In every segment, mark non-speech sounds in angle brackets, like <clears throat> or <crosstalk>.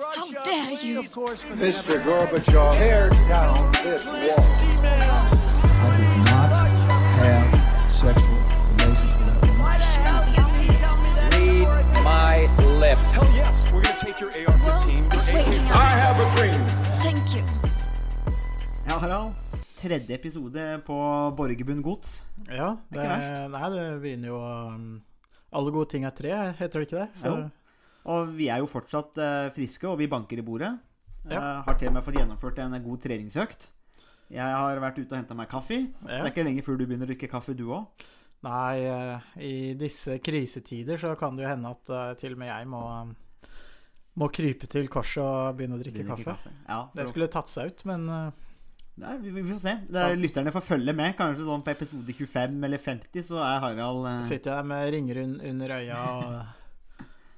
How dare you? Mr. Gorbachev, tear down this wall. I did not have sexual relations with that woman. Read my lips. Hell yes, we're gonna take your AR-15. It's waiting I have a dream. Thank you. Ja, Harald. Tredje episode på Borgerbunn gods. Ja, det, ikke verst. nei, det begynner jo um, Alle gode ting er tre, heter det ikke det? Så. Og vi er jo fortsatt eh, friske, og vi banker i bordet. Ja. Eh, har til og med fått gjennomført en god treningsøkt. Jeg har vært ute og henta meg kaffe. Så det er ikke lenge før du begynner å drikke kaffe, du òg. Nei, eh, i disse krisetider så kan det jo hende at til og med jeg må, må krype til korset og begynne å drikke kaffe. Ja, Det skulle tatt seg ut, men Nei, vi, vi får se. Det er, lytterne får følge med. Kanskje sånn på episode 25 eller 50 så er Harald sitter jeg med ringer un under øya og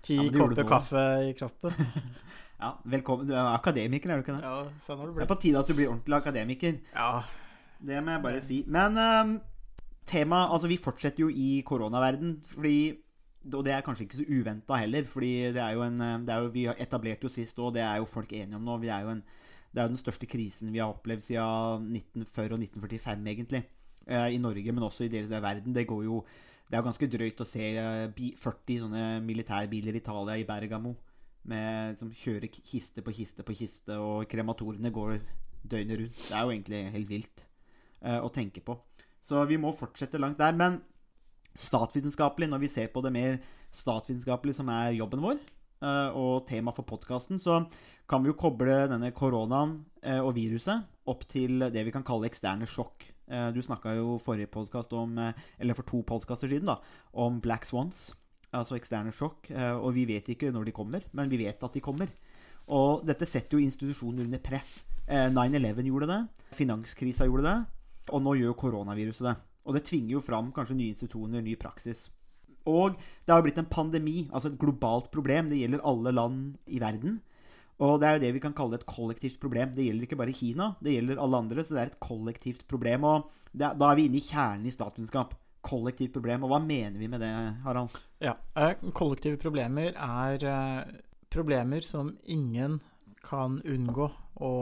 ti Ja, kopper kaffe i kroppen. <laughs> Ja, velkommen. Du er akademiker, er du ikke det? Ja, sånn har du blitt. Det er på tide at du blir ordentlig akademiker. Ja, Det må jeg bare si. Men um, tema Altså, vi fortsetter jo i koronaverden, fordi Og det er kanskje ikke så uventa heller, fordi det er jo en det er jo, Vi har etablert jo sist òg, det er jo folk enige om nå. Vi er jo en, det er jo den største krisen vi har opplevd siden 1940 og 1945, egentlig. Eh, I Norge, men også i deler av verden. Det går jo Det er jo ganske drøyt å se eh, 40 sånne militærbiler i Italia, i Bergamo, med, som kjører kiste på kiste på kiste, og krematorene går døgnet rundt. Det er jo egentlig helt vilt uh, å tenke på. Så vi må fortsette langt der. Men statsvitenskapelig, når vi ser på det mer statsvitenskapelig, som er jobben vår, eh, og tema for podkasten, så kan vi jo koble denne koronaen eh, og viruset opp til det vi kan kalle eksterne sjokk. Eh, Du snakka jo forrige podkast om, eh, eller for to podkaster siden, da, om black swans. Altså eksterne sjokk. eh, Og vi vet ikke når de kommer, men vi vet at de kommer. Og dette setter jo institusjonen under press. Eh, 9-11 gjorde det. Finanskrisa gjorde det. Og nå gjør koronaviruset det. Og det tvinger jo fram kanskje nye institusjoner, ny praksis. Og det har blitt en pandemi, altså et globalt problem. Det gjelder alle land i verden. Og det er jo det vi kan kalle et kollektivt problem. Det gjelder ikke bare Kina, det gjelder alle andre. Så det er et kollektivt problem. Og da er vi inne i kjernen i statsvitenskap. Kollektivt problem. Og hva mener vi med det, Harald? Ja. eh, Kollektive problemer er eh, problemer som ingen kan unngå å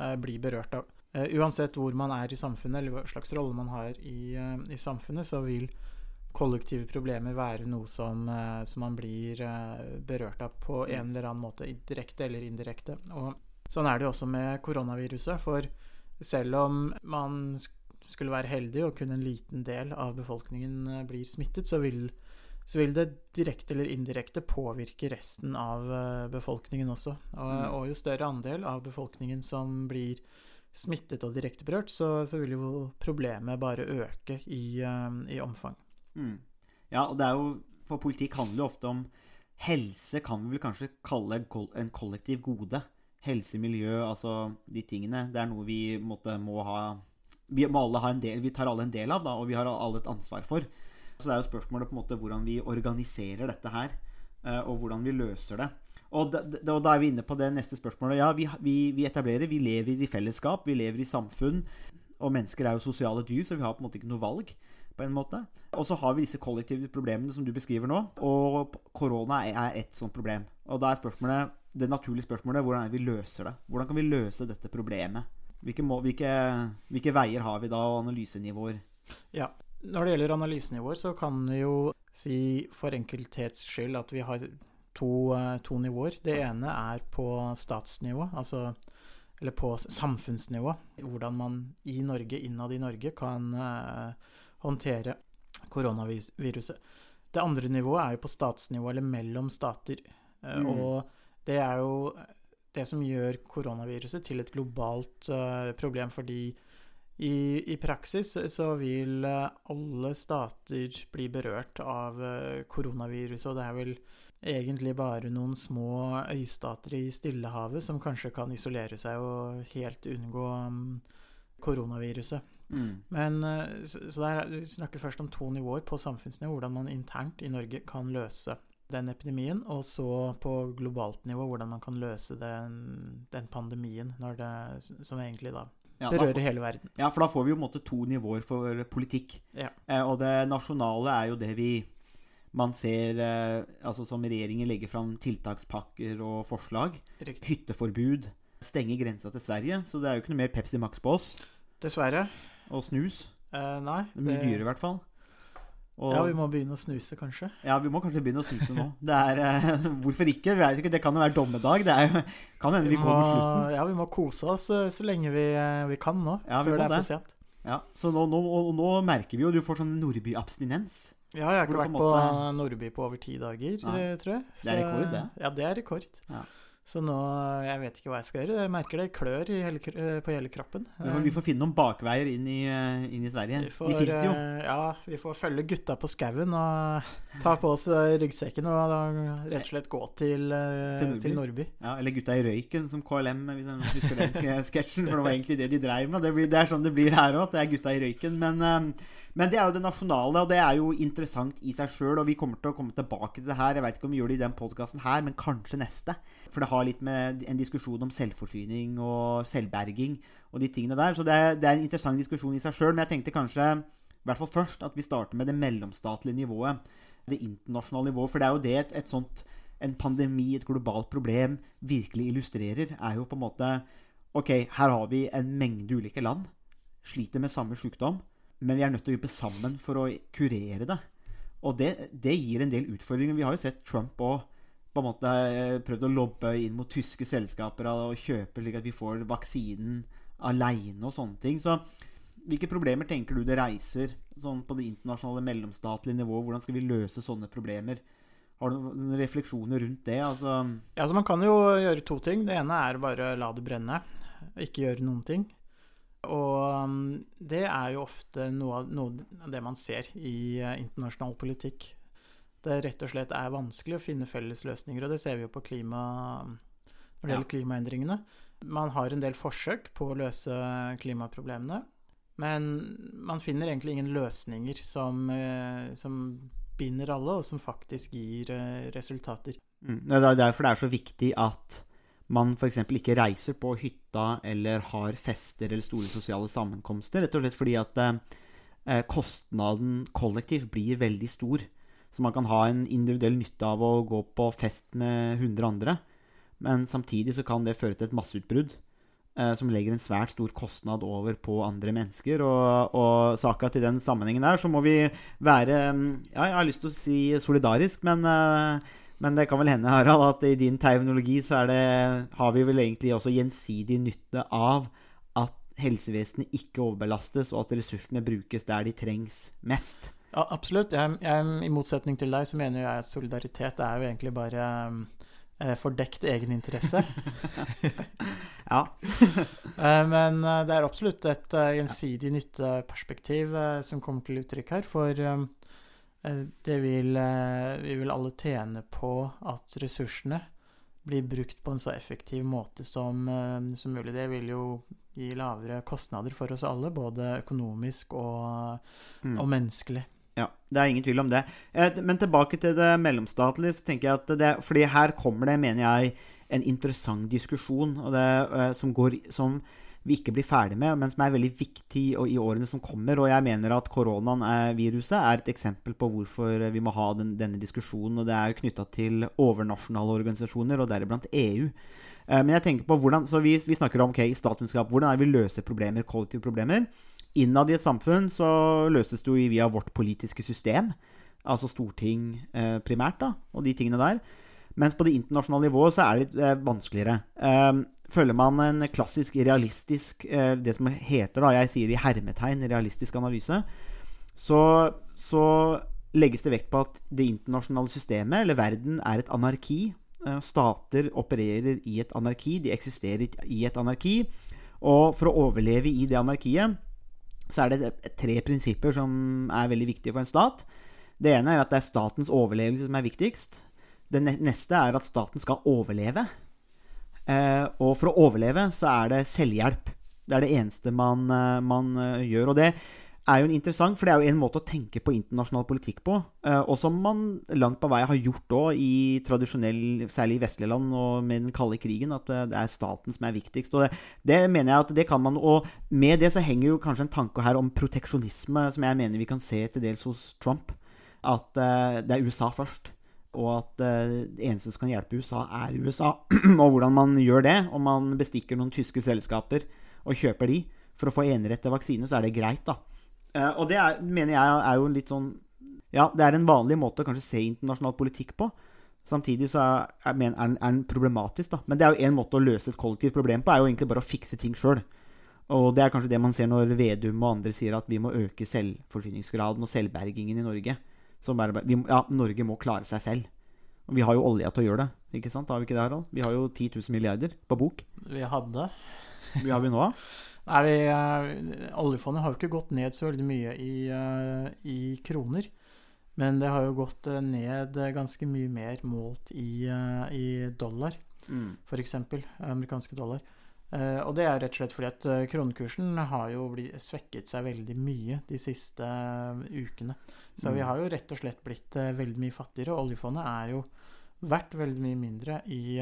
eh, bli berørt av. Uansett hvor man er i samfunnet, eller hva slags rolle man har i, i samfunnet, så vil kollektive problemer være noe som, eh, som man blir eh, berørt av på en eller annen måte, direkte eller indirekte. Og sånn er det jo også med koronaviruset. For selv om man skulle være heldig og kun en liten del av befolkningen eh, blir smittet, så vil, så vil det direkte eller indirekte påvirke resten av befolkningen også. Og, og jo større andel av befolkningen som blir smittet og direkte berørt, så, så vil jo problemet bare øke i, i omfang. Mm. Ja, og det er jo For politikk handler jo ofte om Helse kan vi vel kanskje kalle en kollektiv gode. Helse, miljø, altså de tingene. Det er noe vi måtte, må ha Vi må alle ha en del Vi tar alle en del av, da, og vi har alle et ansvar for. Så det er jo spørsmålet på en måte hvordan vi organiserer dette her, eh, og hvordan vi løser det. Og da, da, er vi inne på det neste spørsmålet. Ja, vi, vi, vi etablerer, vi lever i fellesskap, vi lever i samfunn. Og mennesker er jo sosiale dyr, så vi har på en måte ikke noe valg. På en måte. Og så har vi disse kollektive problemene som du beskriver nå. Og korona er- ett sånt problem. Og da er spørsmålet, det naturlige spørsmålet hvordan er det vi løser det? Hvordan kan vi løse dette problemet? Hvilke, må, hvilke, hvilke veier har vi da, og analysenivåer? Ja. Når det gjelder analysenivåer, så kan vi jo si for enkelthets skyld at vi har to, eh, to nivåer. Det ene er på statsnivå, altså eller på samfunnsnivå. Hvordan man i Norge, innad i Norge, kan eh, håndtere koronaviruset. Det andre nivået er jo på statsnivå, eller mellom stater. Eh, Mm. Og det er jo det som gjør koronaviruset til et globalt uh, problem, fordi i, I praksis så vil eh, alle stater bli berørt av uh, koronaviruset, og det er vel egentlig bare noen små øystater i Stillehavet som kanskje kan isolere seg og helt unngå um, koronaviruset. Mm. Men eh, så, så der, Vi snakker først om to nivåer på samfunnsnivå, hvordan man internt i Norge kan løse den epidemien, og så på globalt nivå hvordan man kan løse den, den pandemien det, som egentlig da Ja, berører får- hele verden. Ja, for da får vi jo på en måte to nivåer for politikk. Ja. Eh, og det nasjonale er jo det vi Man ser eh, altså som regjeringen legger fram tiltakspakker og forslag. Riktig. Hytteforbud. Stenge grensa til Sverige. Så det er jo ikke noe mer Pepsi Max på oss. Dessverre. Og snus. Eh, nei. Det er mye dyrere, i hvert fall. Og, Ja, vi må begynne å snuse, kanskje. Ja, vi må kanskje begynne å snuse nå. Det er, eh, <laughs> hvorfor ikke? Vi ikke, Det kan jo være dommedag. Det er kan hende vi vi mot slutten. ja, vi må kose oss eh, så lenge vi, eh, vi kan nå, Ja, vi før det er for sent. Ja, så nå, nå, og nå merker vi jo du får sånn Nordby-abstinens. Ja, jeg har ikke vært på på Nordby på over ti dager, Nei. eh, tror jeg. Det er rekord, det. Ja, det er rekord. Ja. Så nå Jeg vet ikke hva jeg skal gjøre. Jeg merker det klør i hele, eh, på hele kroppen. Vi får, finne noen bakveier inn i, eh, inn i Sverige. Får, De fins jo. eh, Ja, vi får følge gutta på skauen og ta på oss eh, ryggsekken og rett og slett gå til, eh, Til Nordby? til Nordby. Ja, eller Gutta i røyken, som KLM, hvis jeg husker den <laughs> sketsjen. For det var egentlig det de dreiv med. Det, blir, det er sånn det blir her òg, det er Gutta i røyken. Men, eh, men det er jo det nasjonale, og det er jo interessant i seg sjøl. Og vi kommer til å komme tilbake til det her. Jeg veit ikke om vi gjør det i den podkasten her, men kanskje neste. For det har litt med en diskusjon om selvforsyning og selvberging og de tingene der. Så det er, det er en interessant diskusjon i seg sjøl. Men jeg tenkte kanskje, i hvert fall først, at vi starter med det mellomstatlige nivået. Det internasjonale nivået. For det er jo det et, et sånt en pandemi, et globalt problem, virkelig illustrerer, er jo på en måte Ok, her har vi en mengde ulike land. Sliter med samme sykdom. Men vi er nødt til å jobbe sammen for å kurere det. Og det, det gir en del utfordringer. Vi har jo sett Trump òg på en måte eh, prøvd å lobbe inn mot tyske selskaper og kjøpe slik at vi får vaksinen aleine og sånne ting. Så hvilke problemer tenker du det reiser sånn på det internasjonale mellomstatlige nivået? Hvordan skal vi løse sånne problemer? Har du noen refleksjoner rundt det? Altså, Ja, så Man kan jo gjøre to ting. Det ene er bare la det brenne. Ikke gjøre noen ting. Og um, det er jo ofte noe av, noe av det man ser i eh, internasjonal politikk. Det rett og slett er vanskelig å finne felles løsninger, og det ser vi jo på klima når det gjelder klimaendringene. Man har en del forsøk på å løse klimaproblemene, men man finner egentlig ingen løsninger som, eh, som binder alle, og som faktisk gir eh, resultater. mm, det er derfor det er så viktig at man f.eks. ikke reiser på hytta eller har fester eller store sosiale sammenkomster. Rett og slett fordi at eh, kostnaden kollektivt blir veldig stor. Så man kan ha en individuell nytte av å gå på fest med 100 andre. Men samtidig så kan det føre til et masseutbrudd eh, som legger en svært stor kostnad over på andre mennesker. Og, og saka til den sammenhengen der så må vi være mm, Ja, jeg har lyst til å si solidarisk, men eh, men det kan vel hende, Harald, at i din terminologi så det, har vi vel egentlig også gjensidig nytte av at helsevesenet ikke overbelastes, og at ressursene brukes der de trengs mest. Ja, absolutt. Jeg, jeg, I motsetning til deg så mener jeg at solidaritet er jo egentlig bare eh, fordekt egeninteresse. <laughs> Ja. <laughs> eh, men eh, det er absolutt et eh, gjensidig nytteperspektiv eh, som kommer til uttrykk her. For eh, eh, det vil eh, Vi vil alle tjene på at ressursene blir brukt på en så effektiv måte som, eh, som mulig. Det vil jo gi lavere kostnader for oss alle, både økonomisk og, Mm. og menneskelig. Ja, det er ingen tvil om det. Eh, Men tilbake til det mellomstatlige, så tenker jeg at det Fordi her kommer det, mener jeg, en interessant diskusjon det, eh, som, går, som vi ikke blir ferdig med, men som er veldig viktig i årene som kommer. Og jeg mener at koronaen, er, viruset, er et eksempel på hvorfor vi må ha den, denne diskusjonen. Og det er jo knytta til overnasjonale organisasjoner, og deriblant EU. Eh, Men jeg tenker på hvordan, så vi, vi snakker om ok, i statsvitenskap, hvordan er det vi løser problemer, kollektive problemer. Innad i et samfunn så løses det jo via vårt politiske system, altså storting eh, primært, da, og de tingene der. Mens på det internasjonale nivået så er det litt eh, vanskeligere. Eh, følger man en klassisk realistisk, eh, det som heter, da, jeg sier i hermetegn, realistisk analyse, så, så legges det vekt på at det internasjonale systemet, eller verden, er et anarki. Eh, Stater opererer i et anarki, de eksisterer i et anarki. Og for å overleve i det anarkiet, så er det tre prinsipper som er veldig viktige for en stat. Det ene er at det er statens overlevelse som er viktigst. Det neste er at staten skal overleve. Eh, og for å overleve så er det selvhjelp. Det er det eneste man, eh, man eh, gjør. Og det er jo en interessant, for det er jo en måte å tenke på internasjonal politikk på. Eh, og som man langt på vei har gjort òg i tradisjonell, særlig i vestlige land og med den kalde krigen, at eh, det er staten som er viktigst. Og det, det mener jeg at det kan man Og med det så henger jo kanskje en tanke her om proteksjonisme, som jeg mener vi kan se til dels hos Trump. at eh, det er USA først. Og at det eneste som kan hjelpe USA, er USA. <clears throat> og hvordan man gjør det, om man bestikker noen tyske selskaper og kjøper de for å få enerett til vaksine, så er det greit, da. Eh, og det er, mener jeg er jo litt sånn Ja, det er en vanlig måte å kanskje se internasjonal politikk på. Samtidig så er, er, er, er den problematisk, da. Men det er jo en måte å løse et kollektivt problem på, er jo egentlig bare å fikse ting sjøl. Og det er kanskje det man ser når Vedum og andre sier at vi må øke selvforsyningsgraden og selvbergingen i Norge. Som vi, ja, Norge må klare seg selv. Og vi har jo olja til å gjøre det. Ikke sant? Har vi ikke det, Harald? Vi har jo 10 000 milliarder på bok. Vi hadde mye har vi nå, da? <laughs> Nei, vi, eh, Oljefondet har jo ikke gått ned så veldig mye i, eh, i kroner. Men det har jo gått eh, ned ganske mye mer målt i, i dollar, Mm. f.eks. Amerikanske dollar. Og det er rett og slett fordi at kronekursen har jo blitt, svekket seg veldig mye de siste ukene. Så vi Mm. har jo rett og slett blitt veldig mye fattigere. Og oljefondet er jo verdt veldig mye mindre i,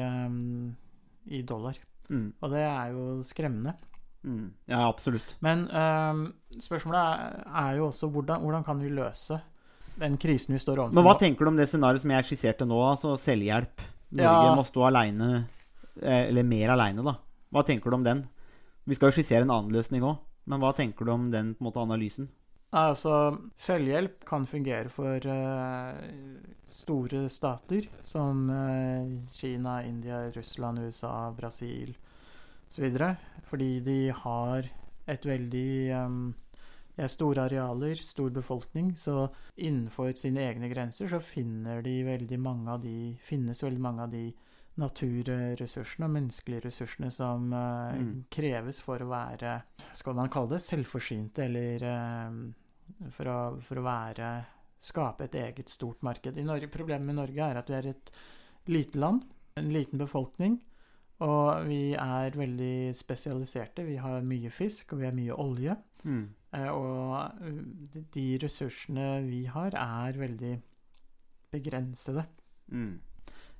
i dollar. Mm. Og det er jo skremmende. Mm. Ja, absolutt. Men ehm, spørsmålet er, er jo også hvordan, hvordan kan vi løse den krisen vi står overfor? Men hva tenker du om det scenarioet som jeg skisserte nå, altså selvhjelp? Norge Ja. må stå aleine, eller mer aleine, da. Hva tenker du om den? Vi skal jo skissere en annen løsning òg, men hva tenker du om den på en måte, analysen? Altså, selvhjelp kan fungere for uh, store stater som uh, Kina, India, Russland, USA, Brasil osv. Fordi de har et veldig um, er store arealer, stor befolkning, så innenfor sine egne grenser så finner de veldig mange av de, finnes veldig mange av de naturressursene og menneskelige ressursene som uh, Mm. kreves for å være Skal man kalle det selvforsynte, eller uh, for, å, for å være Skape et eget stort marked. I Norge, problemet med Norge er at vi er et lite land, en liten befolkning, og vi er veldig spesialiserte. Vi har mye fisk, og vi har mye olje. Mm. Eh, Og de- ressursene vi har, er veldig begrensede Mm.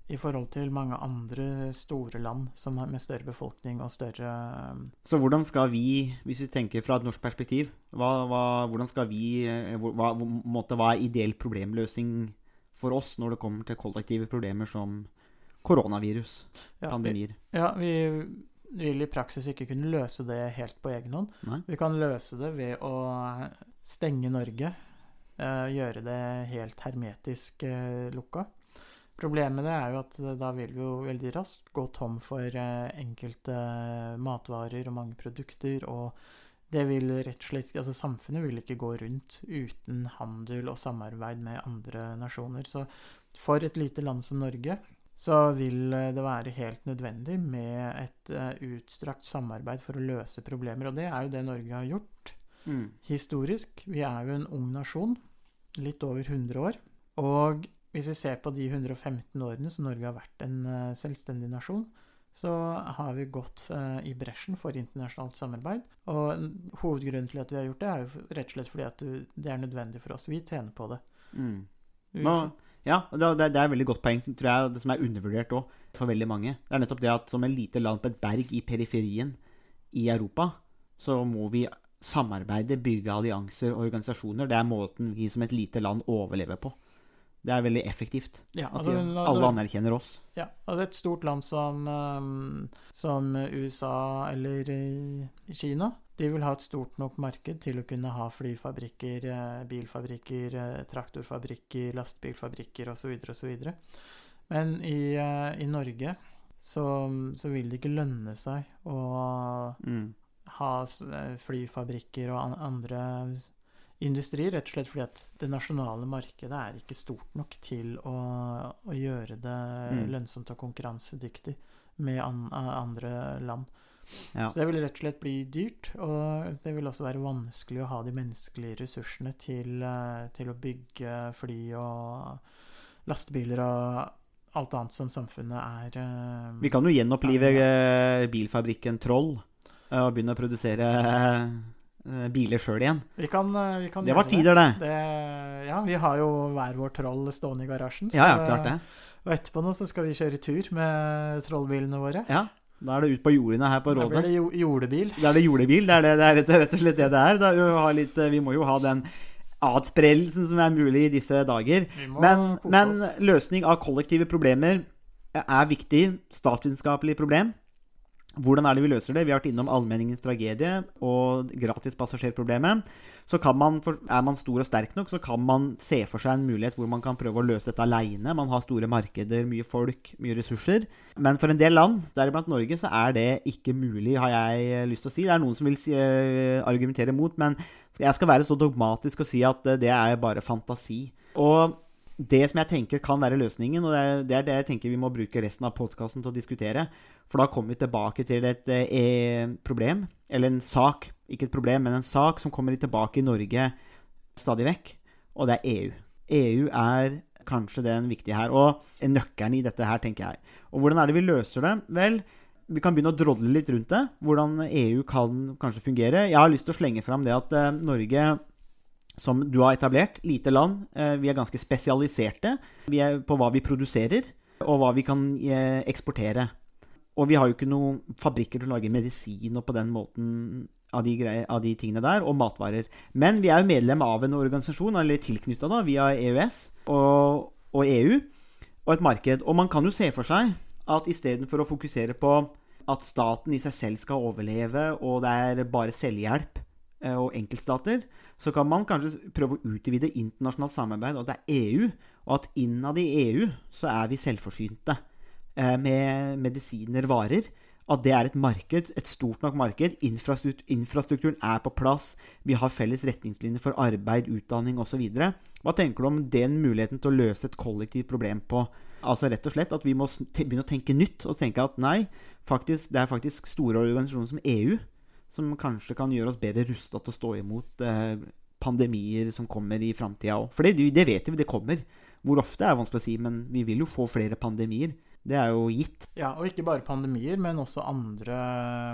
i forhold til mange andre store land som har med større befolkning og større Så hvordan skal vi, hvis vi tenker fra et norsk perspektiv, hva, hva, hvordan skal vi eh, hva, måte, hva er ideell problemløsning for oss når det kommer til kollektive problemer som koronavirus, ja, pandemier? ja, vi vil i praksis ikke kunne løse det helt på egen hånd. Nei? Vi kan løse det ved å stenge Norge. eh, gjøre det helt hermetisk eh, lukka. Problemet med det er jo at eh, da vil vi jo veldig raskt gå tom for enkelte matvarer og mange produkter. Og det vil rett og slett Altså samfunnet vil ikke gå rundt uten handel og samarbeid med andre nasjoner. Så for et lite land som Norge så vil eh, det være helt nødvendig med et eh, utstrakt samarbeid for å løse problemer. Og det er jo det Norge har gjort Mm. historisk. Vi er jo en ung nasjon, litt over 100 år. Og hvis vi ser på de 115 årene som Norge har vært en eh, selvstendig nasjon, så har vi gått i bresjen for internasjonalt samarbeid. Og hovedgrunnen til at vi har gjort det, er jo rett og slett fordi at det er nødvendig for oss. Vi tjener på det. Mm. Nå, ja, det, det, er et veldig godt poeng, tror jeg, det som er undervurdert òg for veldig mange. Det er nettopp det at som et lite land på et berg i periferien i Europa, så må vi samarbeide, bygge allianser og organisasjoner. Det er måten vi som et lite land overlever på. Det er veldig effektivt. ja, At altså, vi, alle anerkjenner oss. Ja, og det er et stort land som, um, som USA eller eh, Kina. De vil ha et stort nok marked til å kunne ha flyfabrikker, eh, bilfabrikker, eh, traktorfabrikker, lastebilfabrikker osv. osv. Men i, eh, i Norge så, så vil det ikke lønne seg å Mm. ha flyfabrikker og andre industri, industrier, rett og slett fordi at det nasjonale markedet er ikke stort nok til å, å gjøre det Mm. lønnsomt og konkurransedyktig med an, andre land. Ja. Så det vil rett og slett bli dyrt, og det vil også være vanskelig å ha de menneskelige ressursene til, eh, til å bygge fly og lastebiler og alt annet som samfunnet er eh, Vi kan jo gjenopplive eh, bilfabrikken Troll eh, og begynne å produsere eh, biler sjøl igjen. Vi kan, eh, vi kan Det var tider, det. Det, ja, vi har jo hver vår troll stående i garasjen. Ja, ja, klart det. Og etterpå nå så skal vi kjøre tur med trollbilene våre. Ja, Da er det ut på jordene her på Da blir det jordebil. Da er det jordebil. Det er, det, det er rett, rett og slett det det er. Vi, har litt, vi må jo ha den adspredelsen som er mulig i disse dager. Men, men løsning av kollektive problemer er viktig. Statsvitenskapelig problem. Hvordan er det vi løser det? Vi har vært innom allmenningens tragedie og gratispassasjerproblemet. Så kan man, er man stor og sterk nok, så kan man se for seg en mulighet hvor man kan prøve å løse dette aleine. Man har store markeder, mye folk, mye ressurser. Men for en del land, deriblant Norge, så er det ikke mulig, har jeg lyst til å si. Det er noen som vil eh, argumentere mot, men jeg skal være så dogmatisk og si at eh, det er bare fantasi. Og det som jeg tenker kan være løsningen, og det er det, er det jeg tenker vi må bruke resten av podkasten til å diskutere, for da kommer vi tilbake til et eh, problem, eller en sak, ikke et problem, men en sak som kommer tilbake i Norge stadig vekk, og det er EU. EU er kanskje den viktige her, og nøkkelen i dette her, tenker jeg. Og hvordan er det vi løser det? Vel, vi kan begynne å drodle litt rundt det, hvordan EU kan kanskje fungere. Jeg har lyst til å slenge fram det at eh, Norge som du har etablert, lite land. Eh, Vi er ganske spesialiserte vi er på hva vi produserer, og hva vi kan eh, eksportere. Og vi har jo ikke noen fabrikker til å lage medisin og på den måten av de, greier, av de tingene der, og matvarer. Men vi er jo medlem av en organisasjon, eller tilknytta via EØS og, og EU, og et marked. Og man kan jo se for seg at istedenfor å fokusere på at staten i seg selv skal overleve, og det er bare selvhjelp og enkeltstater, så kan man kanskje prøve å utvide internasjonalt samarbeid, og at det er EU. Og at innad i EU så er vi selvforsynte eh, med medisiner, varer. At det er et marked, et stort nok marked. Infrastrukturen er på plass. Vi har felles retningslinjer for arbeid, utdanning osv. Hva tenker du om den muligheten til å løse et kollektivt problem på? Altså rett og slett at vi må begynne å tenke nytt og tenke at nei, faktisk, det er faktisk store organisasjoner som EU som kanskje kan gjøre oss bedre rusta til å stå imot eh, pandemier som kommer i framtida òg. For det, det vet vi, det kommer. Hvor ofte er vanskelig å si, men vi vil jo få flere pandemier. Det er jo gitt. Ja, og ikke bare pandemier, men også andre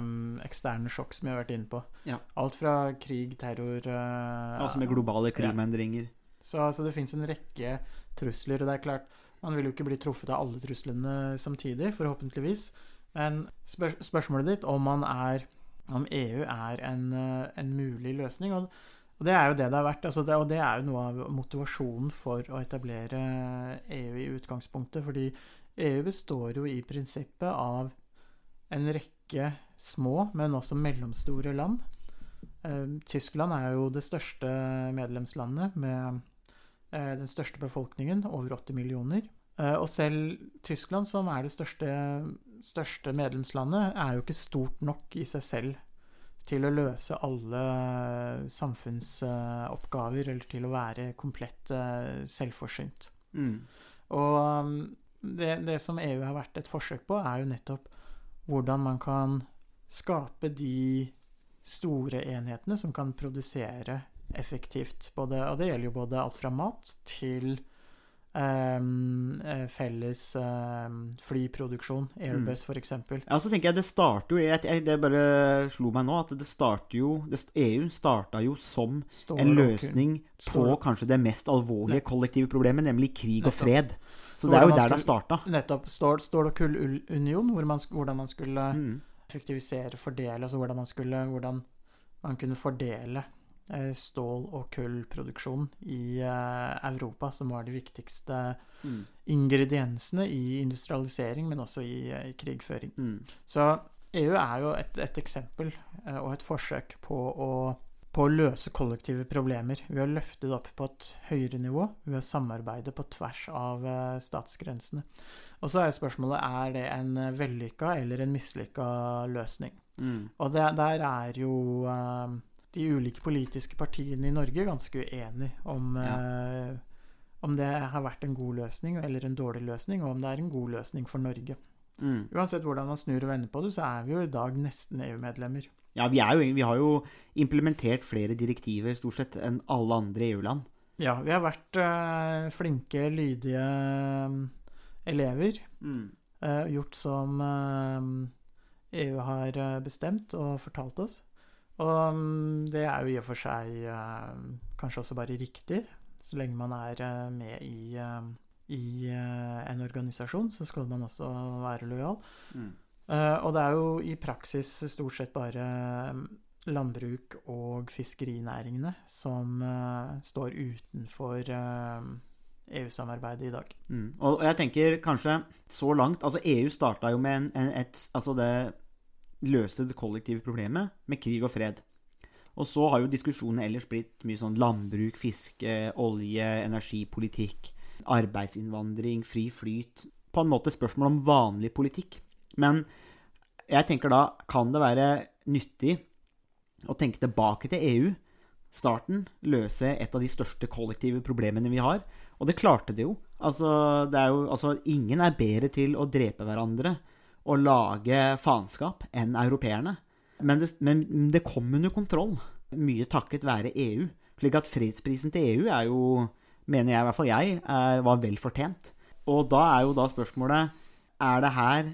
um, eksterne sjokk som vi har vært inne på. Ja. Alt fra krig, terror uh, Altså med globale klimaendringer. Så, altså, det fins en rekke trusler, og det er klart Man vil jo ikke bli truffet av alle truslene samtidig, forhåpentligvis. Men spør spørsmålet ditt om man er om EU er en, eh, en mulig løsning og, og det er jo det det har vært. Altså det, og det er jo noe av motivasjonen for å etablere EU i utgangspunktet. Fordi EU består jo i prinsippet av en rekke små, men også mellomstore land. Eh, Tyskland er jo det største medlemslandet med eh, den største befolkningen, over 80 millioner. Og selv Tyskland, som er det største, største medlemslandet, er jo ikke stort nok i seg selv til å løse alle samfunnsoppgaver, eller til å være komplett eh, selvforsynt. Mm. Og um, det, det som EU har vært et forsøk på, er jo nettopp hvordan man kan skape de store enhetene som kan produsere effektivt. Både, og det gjelder jo både alt fra mat til eh, felles um, flyproduksjon, Airbus f.eks. Ja, så tenker jeg det starter jo jeg, Det bare slo meg nå at det starter jo det, EU starta jo som en løsning på kanskje det mest alvorlige kollektive problemet, nemlig krig og fred. Så det er jo der det starta. Nettopp. Stål, stål- og kullunion, hvor man, hvordan man skulle Mm. effektivisere, fordele, altså hvordan man skulle Hvordan man kunne fordele eh, stål- og kullproduksjon i eh, Europa, som var de viktigste Mm. ingrediensene i industrialisering, men også i, eh, i krigføring. Mm. Så EU er jo et, et eksempel eh, og et forsøk på å, på å løse kollektive problemer ved å løfte det opp på et høyere nivå, ved å samarbeide på tvers av eh, statsgrensene. Og så er spørsmålet er det en eh, vellykka eller en mislykka løsning. Mm. Og det, der er jo eh, de ulike politiske partiene i Norge ganske uenige om, eh, om det har vært en god løsning eller en dårlig løsning, og om det er en god løsning for Norge. Mm. Uansett hvordan man snur og vender på det, så er vi jo i dag nesten EU-medlemmer. Ja, vi, er jo, vi har jo implementert flere direktiver stort sett enn alle andre EU-land. Ja, vi har vært eh, flinke, lydige eh, elever. Mm. eh, gjort som EU har eh, bestemt og fortalt oss. Og mm, det er jo i og for seg eh, kanskje også bare riktig. Så lenge man er eh, med i, eh, i en organisasjon, så skal man også være lojal. Mm. Og det er jo i praksis stort sett bare landbruk og fiskerinæringene som står utenfor EU-samarbeidet i dag. Mm. Og og jeg tenker kanskje så langt Altså, EU starta jo med en, en, et Altså, det løste det kollektive problemet med krig og fred. Og så har jo diskusjonene ellers blitt mye sånn landbruk, fiske, olje, energipolitikk, arbeidsinnvandring, fri flyt På en måte spørsmål om vanlig politikk. Men jeg tenker da kan det være nyttig å tenke tilbake til EU. Starten løse et av de største kollektive problemene vi har. Og det klarte det jo. Altså, det er jo altså, ingen er bedre til å drepe hverandre og lage faenskap enn europeerne. Men det, men det kom under kontroll, mye takket være EU. Slik at fredsprisen til EU er jo, mener jeg i hvert fall jeg, er, var vel fortjent. Og da er jo da spørsmålet Er det her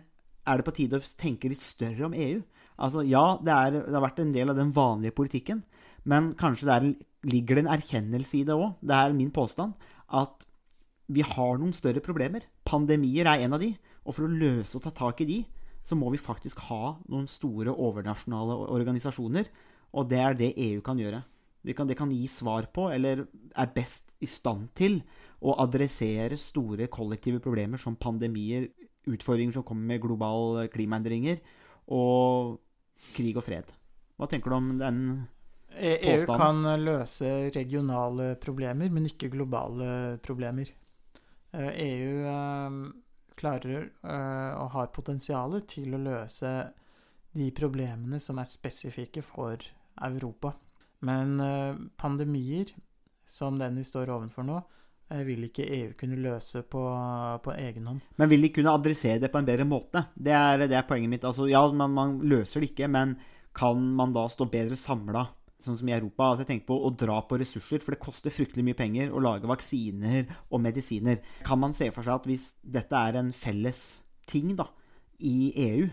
Er det på tide å tenke litt større om EU? Altså, ja, det, er, det har vært en del av den vanlige politikken, men kanskje det er, ligger det en erkjennelse i det òg. Det er min påstand at vi har noen større problemer. Pandemier er en av de. Og for å løse og ta tak i de, så må vi faktisk ha noen store overnasjonale organisasjoner. Og det er det EU kan gjøre. Det kan, det kan gi svar på, eller er best i stand til, å adressere store kollektive problemer som pandemier, utfordringer som kommer med globale klimaendringer, og krig og fred. Hva tenker du om den påstanden? EU kan løse regionale problemer, men ikke globale problemer. Eh, EU eh, klarer eh, og har potensial til å løse de problemene som er spesifikke for Europa. Men eh, pandemier, som den vi står overfor nå, eh, vil ikke EU kunne løse på, på egen hånd. Men vil de kunne adressere det på en bedre måte? Det er, det er poenget mitt. Altså, ja, man, man løser det ikke, men kan man da stå bedre samla, sånn som i Europa? at jeg tenker på å dra på ressurser, for det koster fryktelig mye penger å lage vaksiner og medisiner. Kan man se for seg at hvis dette er en felles ting da, i EU,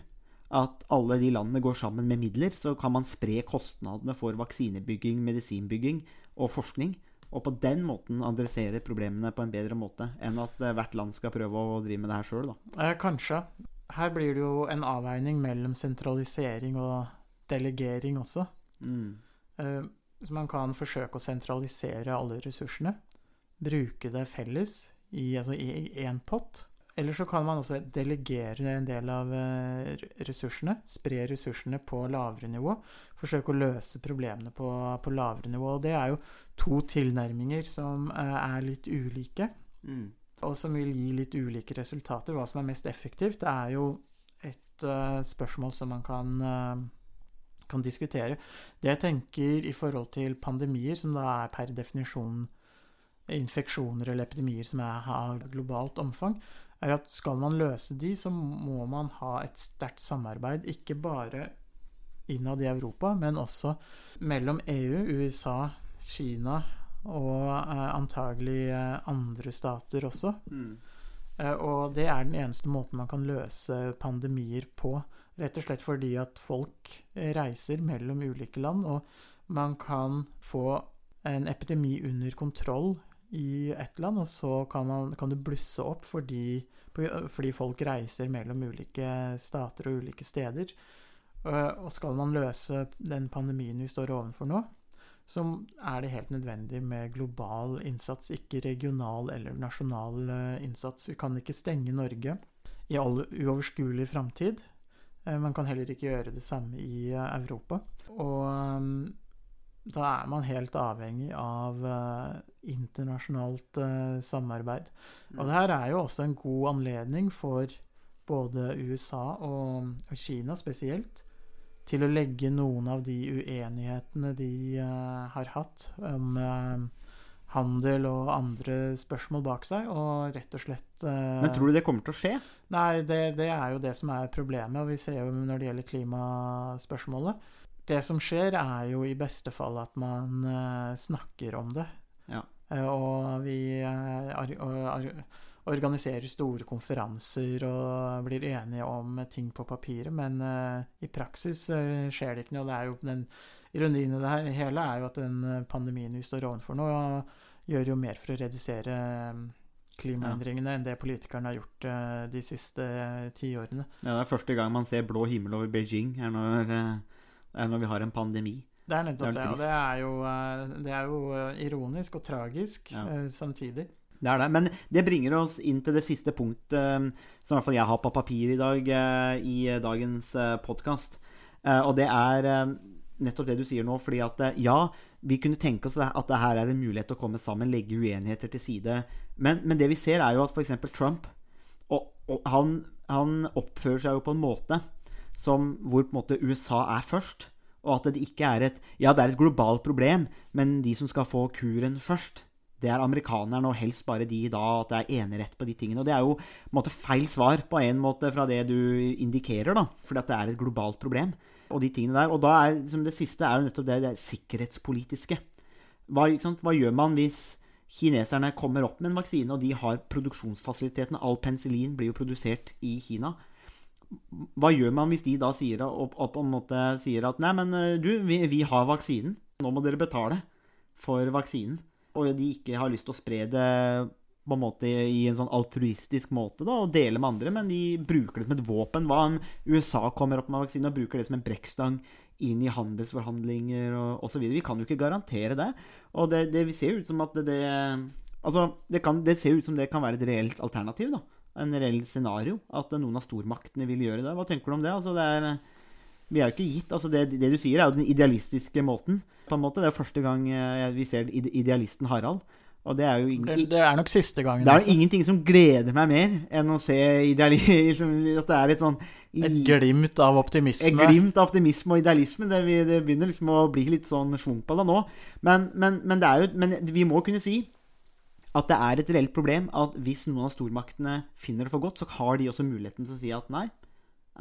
at alle de landene går sammen med midler, så kan man spre kostnadene for vaksinebygging, medisinbygging og forskning. Og på den måten adressere problemene på en bedre måte enn at eh, hvert land skal prøve å drive med det her sjøl. Eh, kanskje. Her blir det jo en avveining mellom sentralisering og delegering også. Mm. Eh, Så man kan forsøke å sentralisere alle ressursene. Bruke det felles i altså én pott. Eller så kan man også delegere en del av eh, ressursene. Spre ressursene på lavere nivå. Forsøke å løse problemene på, på lavere nivå. Og det er jo to tilnærminger som eh, er litt ulike. Mm. og som vil gi litt ulike resultater. Hva som er mest effektivt, det er jo et uh, spørsmål som man kan, eh, kan diskutere. Det jeg tenker i forhold til pandemier, som da er per definisjon infeksjoner eller epidemier som er, har globalt omfang, er at skal man løse de, så må man ha et sterkt samarbeid, ikke bare innad i Europa, men også mellom EU, USA, Kina og eh, antagelig eh, andre stater også. Mm. Eh, og det er den eneste måten man kan løse pandemier på. Rett og slett fordi at folk reiser mellom ulike land, og man kan få en epidemi under kontroll i ett land, og så kan, man, kan det blusse opp fordi, fordi folk reiser mellom ulike stater og ulike steder. Eh, Og skal man løse den pandemien vi står overfor nå, så er det helt nødvendig med global innsats, ikke regional eller nasjonal eh, innsats. Vi kan ikke stenge Norge i all uoverskuelig framtid. Eh, Man kan heller ikke gjøre det samme i eh, Europa. Og eh, da er man helt avhengig av internasjonalt samarbeid. Og det her er jo også en god anledning for både USA og, Kina spesielt til å legge noen av de uenighetene de har hatt om handel og andre spørsmål bak seg, og rett og slett uh, Men tror du det kommer til å skje? Nei, det, det er jo det som er problemet, og vi ser jo når det gjelder klimaspørsmålet. Det som skjer, er jo i beste fall at man uh, snakker om det. Ja. Uh, og vi organiserer store konferanser og blir enige om ting på papiret, men i praksis skjer det ikke noe. Det er jo den Ironien i det her hele er jo at den eh, pandemien vi står overfor nå, gjør jo mer for å redusere eh, klimaendringene enn det politikerne har gjort eh, de siste eh, tiårene. Ja, det er første gang man ser blå himmel over Beijing, er når, er når vi har en pandemi. Det er nettopp Det er og det er jo, det er jo ironisk og tragisk Ja. samtidig. Det er det. Men det bringer oss inn til det siste punktet som i hvert fall jeg har på papir i dag i dagens podkast. Og det er nettopp det du sier nå. fordi at eh, ja, vi kunne tenke oss at det her er en mulighet til å komme sammen, legge uenigheter til side. Men, men det vi ser, er jo at f.eks. Trump og, og han, han oppfører seg jo på en måte som hvor på en måte USA er først. Og at det ikke er et Ja, det er et globalt problem, men de som skal få kuren først, det er amerikanerne, og helst bare de da at det er enerett på de tingene. Og det er jo en måte feil svar på en måte fra det du indikerer, da. Fordi at det er et globalt problem. Og de tingene der. Og da er liksom det siste er jo nettopp det, det er sikkerhetspolitiske. Hva? Hva gjør man hvis kineserne kommer opp med en vaksine, og de har produksjonsfasilitetene? All penicillin blir jo produsert i Kina. Hva gjør man hvis de da sier, og, og en måte sier at nei, men eh, du, vi, vi har vaksinen. Nå må dere betale for vaksinen. Og de ikke har lyst til å spre det på en måte i en sånn altruistisk måte da, og dele med andre, men de bruker det som et våpen. Hva om USA kommer opp med vaksine og bruker det som en brekkstang inn i handelsforhandlinger og osv.? Vi kan jo ikke garantere det. Og det, det ser ut som at det, det Altså, det, kan, det ser ut som det kan være et reelt alternativ. da en reell scenario. At noen av stormaktene vil gjøre det. Hva tenker du om det? Altså, det er, vi er jo ikke gitt altså det, det, du sier, er jo den idealistiske måten. På en måte. Det er jo første gang eh, vi ser idealisten Harald. Og det er jo Det, det er nok siste gangen. det er jo altså. ingenting som gleder meg mer enn å se ideali <laughs> liksom, at det er et sånn Et glimt av optimisme. et glimt av optimisme og idealisme. Det, vi- det begynner liksom å bli litt sånn schwung på det nå. Men, men, men, det er jo, men vi må kunne si at det er et reelt problem at hvis noen av stormaktene finner det for godt, så har de også muligheten til å si at nei,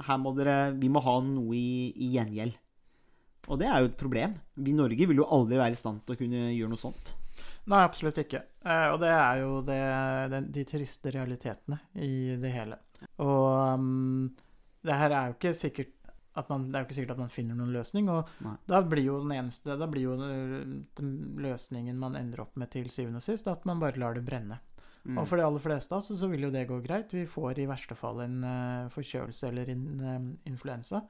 her må dere, vi må ha noe i, i gjengjeld. Og det er jo et problem. Vi i Norge vil jo aldri være i stand til å kunne gjøre noe sånt. Nei, absolutt ikke. Eh, og det er jo det, den, de triste realitetene i det hele. Og um, det her er jo ikke sikkert at man, det er jo ikke sikkert at man finner noen løsning. Og Nei. da blir jo den eneste Da blir jo eh, den løsningen man ender opp med til syvende og sist, at man bare lar det brenne. Mm. Og for de aller fleste av oss så, vil jo det gå greit. Vi får i verste fall en uh, forkjølelse eller en eh, influensa.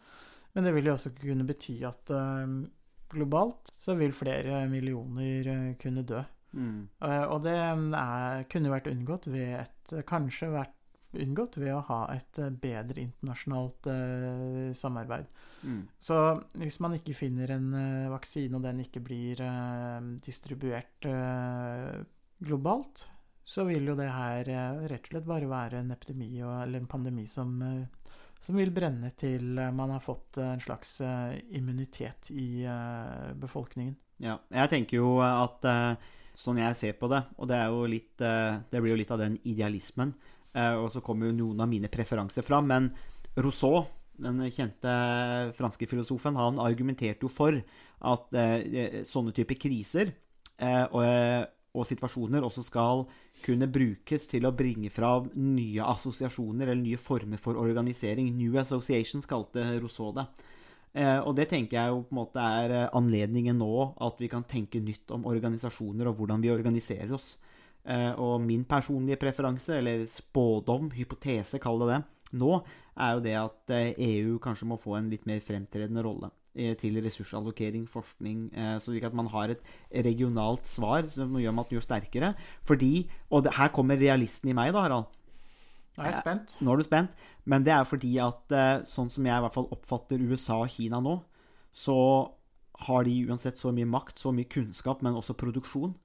Men det vil jo også kunne bety at eh, globalt så vil flere millioner uh, kunne dø. Mm. Uh, og det er, kunne vært unngått ved et Kanskje vært unngått ved å ha et bedre internasjonalt uh, samarbeid. Mm. Så hvis man ikke finner en uh, vaksine, og den ikke blir uh, distribuert globalt, så vil jo det her eh, rett og slett bare være en epidemi eller en pandemi som, eh, som vil brenne til eh, man har fått en slags immunitet i befolkningen. Ja, jeg tenker jo at sånn jeg ser på det, og det litt Det blir jo litt av den idealismen, og så kommer jo noen av mine preferanser fram, men Rousseau, den kjente franske filosofen, han argumenterte jo for at sånne typer kriser og, og situasjoner også skal kunne brukes til å bringe fra nye assosiasjoner eller nye former for organisering. New Associations kalte Rousseau det. Eh, og det tenker jeg jo på en måte er eh, anledningen nå, at vi kan tenke nytt om organisasjoner og hvordan vi organiserer oss. Eh, og min personlige preferanse, eller spådom, hypotese, kall det det, nå er jo det at EU kanskje må få en litt mer fremtredende rolle til ressursallokering, forskning, eh, slik at man har et regionalt svar som gjør man gjør sterkere. Fordi, og det, her kommer realisten i meg, da, Harald. Nå er jeg spent. Nå er du spent, men det er fordi at eh, sånn som jeg i hvert fall oppfatter USA og Kina nå, så har de uansett så mye makt, så mye kunnskap, men også produksjon,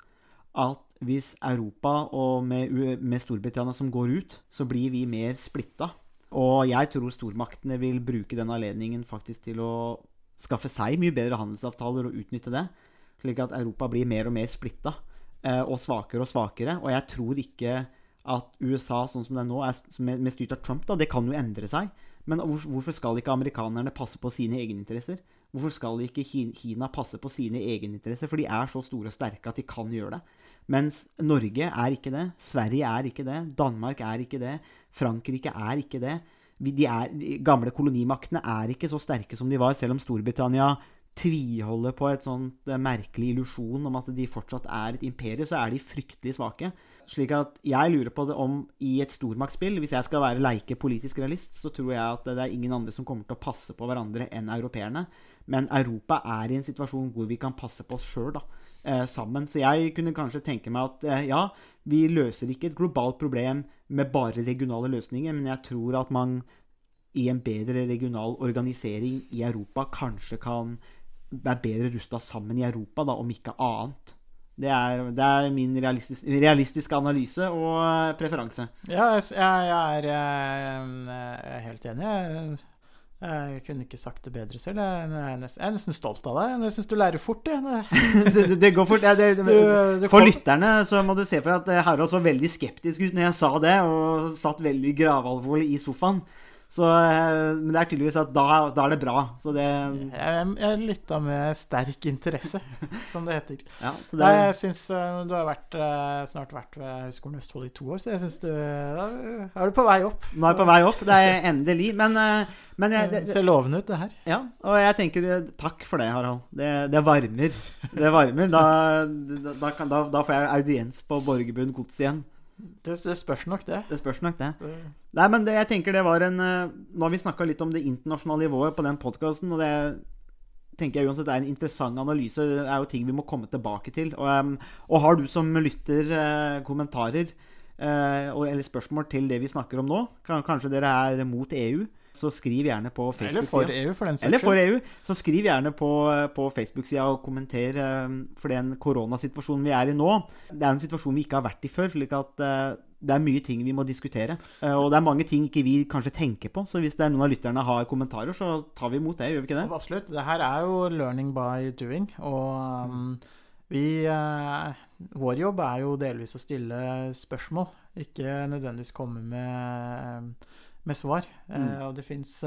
at hvis Europa og med, med Storbritannia som går ut, så blir vi mer splitta. Og jeg tror stormaktene vil bruke den anledningen faktisk til å skaffe seg mye bedre handelsavtaler og utnytte det, slik at Europa blir mer og mer splitta eh, og svakere og svakere. Og jeg tror ikke at USA sånn som det er nå, er med, styrt av Trump, da, det kan jo endre seg. Men hvorfor skal ikke amerikanerne passe på sine egeninteresser? Hvorfor skal ikke Kina passe på sine egeninteresser? For de er så store og sterke at de kan gjøre det. Mens Norge er ikke det. Sverige er ikke det. Danmark er ikke det. Frankrike er ikke det. De, er, de gamle kolonimaktene er ikke så sterke som de var, selv om Storbritannia tviholder på et sånt eh, merkelig illusjon om at de fortsatt er et imperie, så er de fryktelig svake. Slik at jeg lurer på det om i et stormaktsspill, hvis jeg skal være leike politisk realist, så tror jeg at det er ingen andre som kommer til å passe på hverandre enn europeerne. Men Europa er i en situasjon hvor vi kan passe på oss sjøl, da. Eh, sammen. Så jeg kunne kanskje tenke meg at eh, ja, vi løser ikke et globalt problem med bare regionale løsninger, men jeg tror at man i en bedre regional organisering i Europa kanskje kan være bedre rusta sammen i Europa, da, om ikke annet. Det er, det er min realistis realistiske analyse og eh, preferanse. Ja, jeg, jeg, er, eh, jeg er helt enig. Jeg, jeg kunne ikke sagt det bedre selv. Jeg, er, nesten, jeg er nesten stolt av deg. Jeg syns du lærer fort. Det- <laughs> det, det, det går fort. Ja, det, du for lytterne så må du se for at eh, Harald så veldig skeptisk ut når jeg sa det, og satt veldig gravalvorlig i sofaen. Så, eh, men det er tydeligvis at da, da er det bra. Så det Jeg, jeg lytta med sterk interesse, <laughs> som det heter. Ja, så det Nei, jeg syns Du har vært, eh, snart vært ved Høgskolen Østfold i to år, så jeg syns du Da er du på vei opp. Nå er jeg på vei opp. Det er endelig. Men, eh, men jeg, Det det, ser lovende ut, det her. Ja, og jeg tenker eh, takk for det, Harald. Det, det varmer. Det varmer. Da, da, kan, da får jeg audiens på Borgerbund gods igjen. Det, det spørs nok, det. Det spørs nok, det. Det- Nei, men det, jeg tenker det var en eh, Nå har vi snakka litt om det internasjonale nivået på den podkasten, og det tenker jeg uansett er en interessant analyse. Det er jo ting vi må komme tilbake til. Og, og har du som lytter eh, kommentarer eh, eller spørsmål til det vi snakker om nå, kanskje dere er mot EU, så skriv gjerne på Eller for Facebook-sida. EU, for den saks Eller for. EU. Så skriv gjerne på, på Facebook-sida og kommenter eh, for den koronasituasjonen vi er i nå. Det er en situasjon vi ikke har vært i før, slik at eh, det er mye ting vi må diskutere. Eh, og det er mange ting ikke vi kanskje tenker på, så hvis det er noen av lytterne har kommentarer, så tar vi imot det, gjør vi ikke det? Absolutt. Det her er jo learning by doing. Og um, vi Vår jobb er jo delvis å stille spørsmål, ikke nødvendigvis komme med, med svar. Eh, Mm. og det fins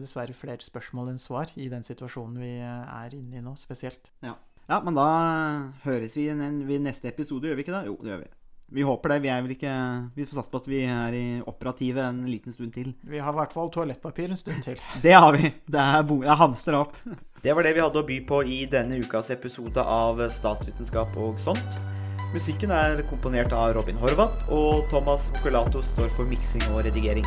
dessverre flere spørsmål enn svar i den situasjonen vi eh, er inne i nå, spesielt. Ja, men da høres vi i neste episode, gjør vi ikke det? Jo, det gjør vi. Vi håper det. Vi er vel ikke Vi får satse på at vi er i operative en liten stund til. Vi har i hvert fall toalettpapir en stund til. <laughs> Det har vi. Det er, bo- det er hamstra opp. <laughs> Det var det vi hadde å by på i denne ukas episode av Statsvitenskap og sånt. Musikken er komponert av Robin Horvath, og Thomas Mokulato står for miksing og redigering.